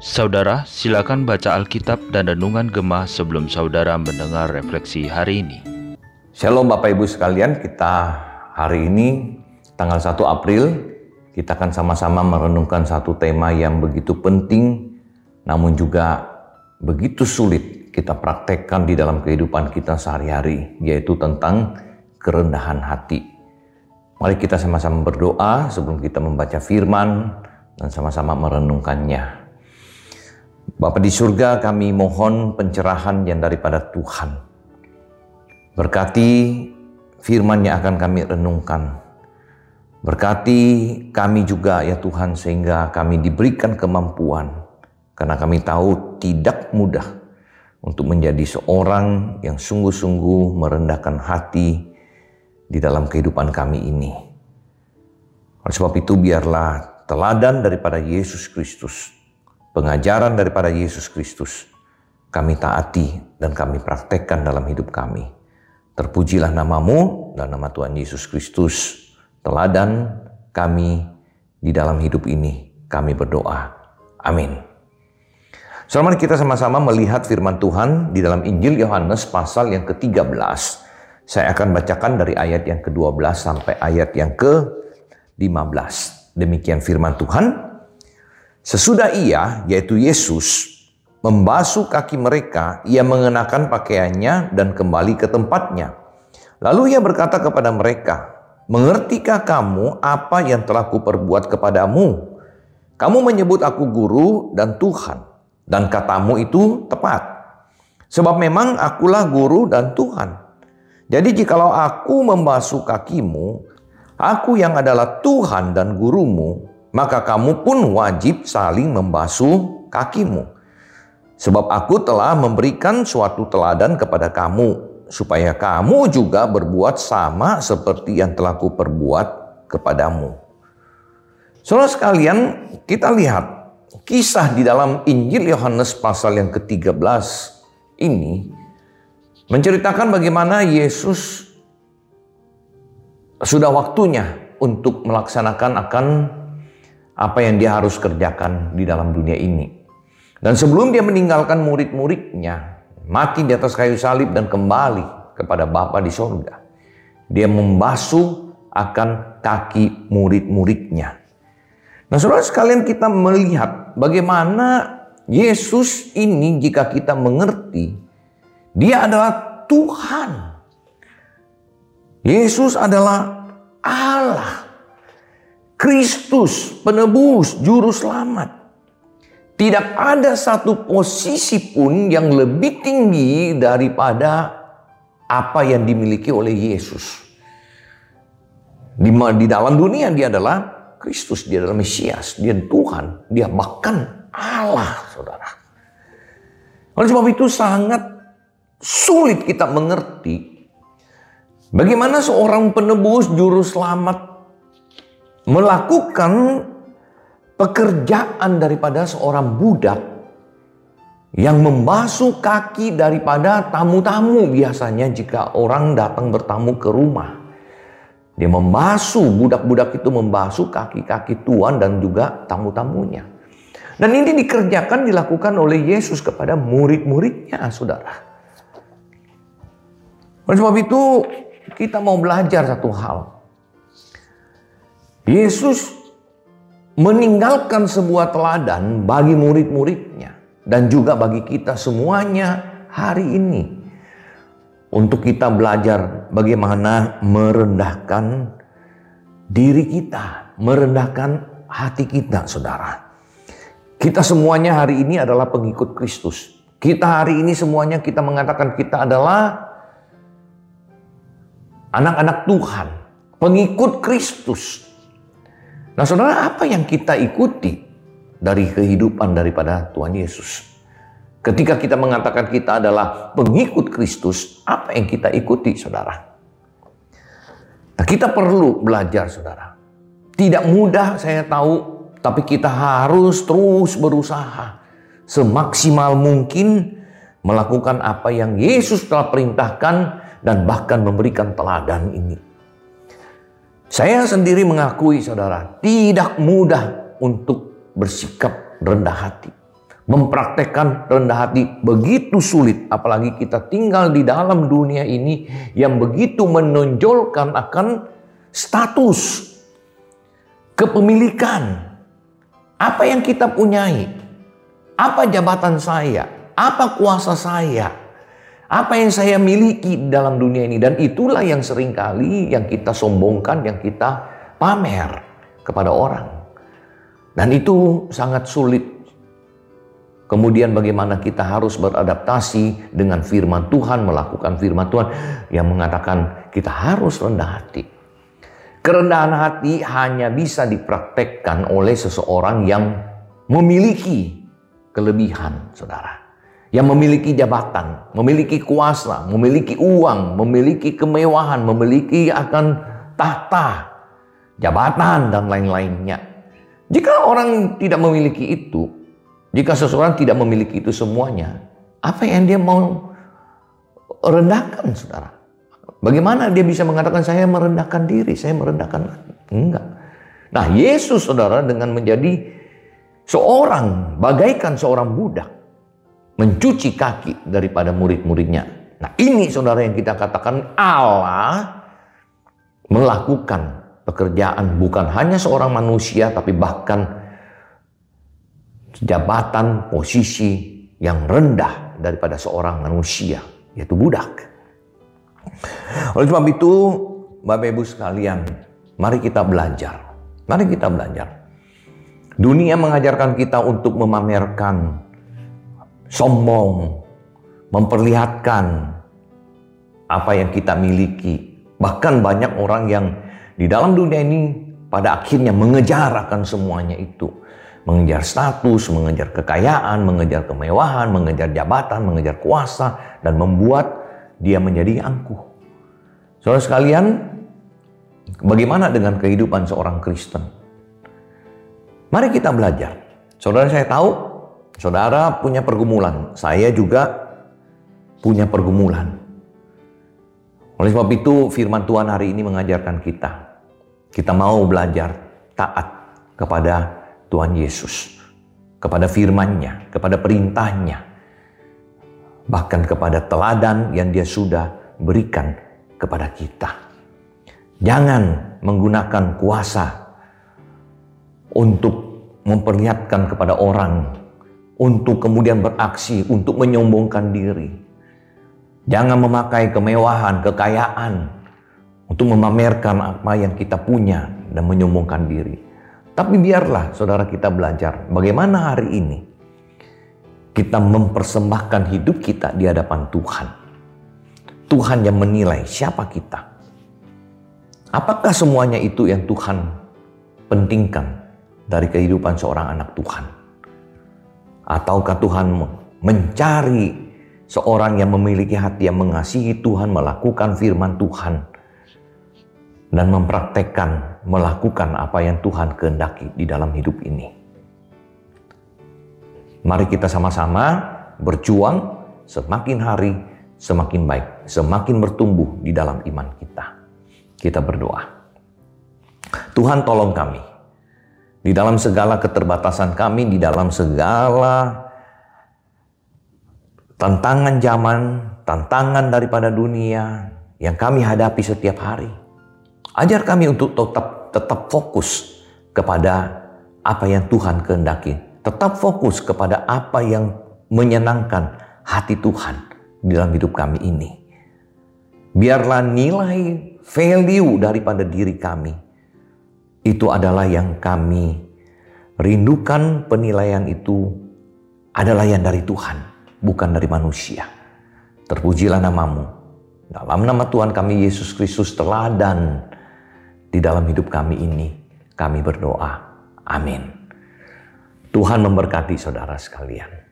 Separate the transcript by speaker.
Speaker 1: Saudara, silakan baca Alkitab dan Renungan Gemah sebelum saudara mendengar refleksi hari ini.
Speaker 2: Shalom Bapak Ibu sekalian, kita hari ini tanggal 1 April kita akan sama-sama merenungkan satu tema yang begitu penting namun juga begitu sulit kita praktekkan di dalam kehidupan kita sehari-hari yaitu tentang kerendahan hati. Mari kita sama-sama berdoa sebelum kita membaca firman dan sama-sama merenungkannya. Bapak di surga kami mohon pencerahan yang daripada Tuhan. Berkati firman yang akan kami renungkan. Berkati kami juga ya Tuhan sehingga kami diberikan kemampuan. Karena kami tahu tidak mudah untuk menjadi seorang yang sungguh-sungguh merendahkan hati di dalam kehidupan kami ini. Oleh sebab itu biarlah teladan daripada Yesus Kristus pengajaran daripada Yesus Kristus kami taati dan kami praktekkan dalam hidup kami. Terpujilah namamu dan nama Tuhan Yesus Kristus, teladan kami di dalam hidup ini. Kami berdoa. Amin. Selamat kita sama-sama melihat firman Tuhan di dalam Injil Yohanes pasal yang ke-13. Saya akan bacakan dari ayat yang ke-12 sampai ayat yang ke-15. Demikian firman Tuhan. Sesudah ia, yaitu Yesus, membasuh kaki mereka, ia mengenakan pakaiannya dan kembali ke tempatnya. Lalu ia berkata kepada mereka, Mengertikah kamu apa yang telah kuperbuat kepadamu? Kamu menyebut aku guru dan Tuhan, dan katamu itu tepat. Sebab memang akulah guru dan Tuhan. Jadi jikalau aku membasuh kakimu, aku yang adalah Tuhan dan gurumu, maka kamu pun wajib saling membasuh kakimu. Sebab aku telah memberikan suatu teladan kepada kamu, supaya kamu juga berbuat sama seperti yang telah kuperbuat kepadamu. Saudara sekalian, kita lihat kisah di dalam Injil Yohanes pasal yang ke-13 ini menceritakan bagaimana Yesus sudah waktunya untuk melaksanakan akan apa yang dia harus kerjakan di dalam dunia ini. Dan sebelum dia meninggalkan murid-muridnya, mati di atas kayu salib dan kembali kepada Bapa di sorga, dia membasuh akan kaki murid-muridnya. Nah saudara sekalian kita melihat bagaimana Yesus ini jika kita mengerti, dia adalah Tuhan. Yesus adalah Allah. Kristus, penebus, juru selamat. Tidak ada satu posisi pun yang lebih tinggi daripada apa yang dimiliki oleh Yesus. Di, di dalam dunia dia adalah Kristus, dia adalah Mesias, dia Tuhan, dia bahkan Allah, saudara. Oleh sebab itu sangat sulit kita mengerti bagaimana seorang penebus juru selamat melakukan pekerjaan daripada seorang budak yang membasuh kaki daripada tamu-tamu biasanya jika orang datang bertamu ke rumah. Dia membasuh, budak-budak itu membasuh kaki-kaki tuan dan juga tamu-tamunya. Dan ini dikerjakan, dilakukan oleh Yesus kepada murid-muridnya, saudara. Oleh sebab itu, kita mau belajar satu hal. Yesus meninggalkan sebuah teladan bagi murid-muridnya dan juga bagi kita semuanya hari ini untuk kita belajar bagaimana merendahkan diri kita, merendahkan hati kita, saudara. Kita semuanya hari ini adalah pengikut Kristus. Kita hari ini semuanya kita mengatakan kita adalah anak-anak Tuhan, pengikut Kristus. Nah saudara apa yang kita ikuti dari kehidupan daripada Tuhan Yesus? Ketika kita mengatakan kita adalah pengikut Kristus, apa yang kita ikuti saudara? Nah kita perlu belajar saudara. Tidak mudah saya tahu, tapi kita harus terus berusaha semaksimal mungkin melakukan apa yang Yesus telah perintahkan dan bahkan memberikan teladan ini. Saya sendiri mengakui saudara, tidak mudah untuk bersikap rendah hati. Mempraktekkan rendah hati begitu sulit, apalagi kita tinggal di dalam dunia ini yang begitu menonjolkan akan status kepemilikan. Apa yang kita punyai? Apa jabatan saya? Apa kuasa saya? Apa yang saya miliki dalam dunia ini? Dan itulah yang sering kali yang kita sombongkan, yang kita pamer kepada orang. Dan itu sangat sulit. Kemudian bagaimana kita harus beradaptasi dengan firman Tuhan, melakukan firman Tuhan yang mengatakan kita harus rendah hati. Kerendahan hati hanya bisa dipraktekkan oleh seseorang yang memiliki kelebihan, saudara yang memiliki jabatan, memiliki kuasa, memiliki uang, memiliki kemewahan, memiliki akan tahta, jabatan, dan lain-lainnya. Jika orang tidak memiliki itu, jika seseorang tidak memiliki itu semuanya, apa yang dia mau rendahkan, saudara? Bagaimana dia bisa mengatakan saya merendahkan diri, saya merendahkan? Enggak. Nah, Yesus, saudara, dengan menjadi seorang, bagaikan seorang budak, mencuci kaki daripada murid-muridnya. Nah ini saudara yang kita katakan Allah melakukan pekerjaan bukan hanya seorang manusia tapi bahkan jabatan posisi yang rendah daripada seorang manusia yaitu budak. Oleh sebab itu Bapak Ibu sekalian mari kita belajar. Mari kita belajar. Dunia mengajarkan kita untuk memamerkan sombong, memperlihatkan apa yang kita miliki. Bahkan banyak orang yang di dalam dunia ini pada akhirnya mengejar akan semuanya itu. Mengejar status, mengejar kekayaan, mengejar kemewahan, mengejar jabatan, mengejar kuasa, dan membuat dia menjadi angkuh. Saudara sekalian, bagaimana dengan kehidupan seorang Kristen? Mari kita belajar. Saudara saya tahu Saudara punya pergumulan, saya juga punya pergumulan. Oleh sebab itu firman Tuhan hari ini mengajarkan kita. Kita mau belajar taat kepada Tuhan Yesus. Kepada firman-Nya, kepada perintahnya. Bahkan kepada teladan yang dia sudah berikan kepada kita. Jangan menggunakan kuasa untuk memperlihatkan kepada orang untuk kemudian beraksi, untuk menyombongkan diri. Jangan memakai kemewahan, kekayaan untuk memamerkan apa yang kita punya dan menyombongkan diri. Tapi biarlah saudara kita belajar bagaimana hari ini kita mempersembahkan hidup kita di hadapan Tuhan. Tuhan yang menilai siapa kita. Apakah semuanya itu yang Tuhan pentingkan dari kehidupan seorang anak Tuhan? Ataukah Tuhan mencari seorang yang memiliki hati yang mengasihi Tuhan, melakukan firman Tuhan, dan mempraktekkan, melakukan apa yang Tuhan kehendaki di dalam hidup ini. Mari kita sama-sama berjuang semakin hari semakin baik, semakin bertumbuh di dalam iman kita. Kita berdoa. Tuhan tolong kami di dalam segala keterbatasan kami, di dalam segala tantangan zaman, tantangan daripada dunia yang kami hadapi setiap hari. Ajar kami untuk tetap tetap fokus kepada apa yang Tuhan kehendaki. Tetap fokus kepada apa yang menyenangkan hati Tuhan di dalam hidup kami ini. Biarlah nilai value daripada diri kami itu adalah yang kami rindukan penilaian itu adalah yang dari Tuhan, bukan dari manusia. Terpujilah namamu. Dalam nama Tuhan kami Yesus Kristus teladan di dalam hidup kami ini. Kami berdoa. Amin. Tuhan memberkati saudara sekalian.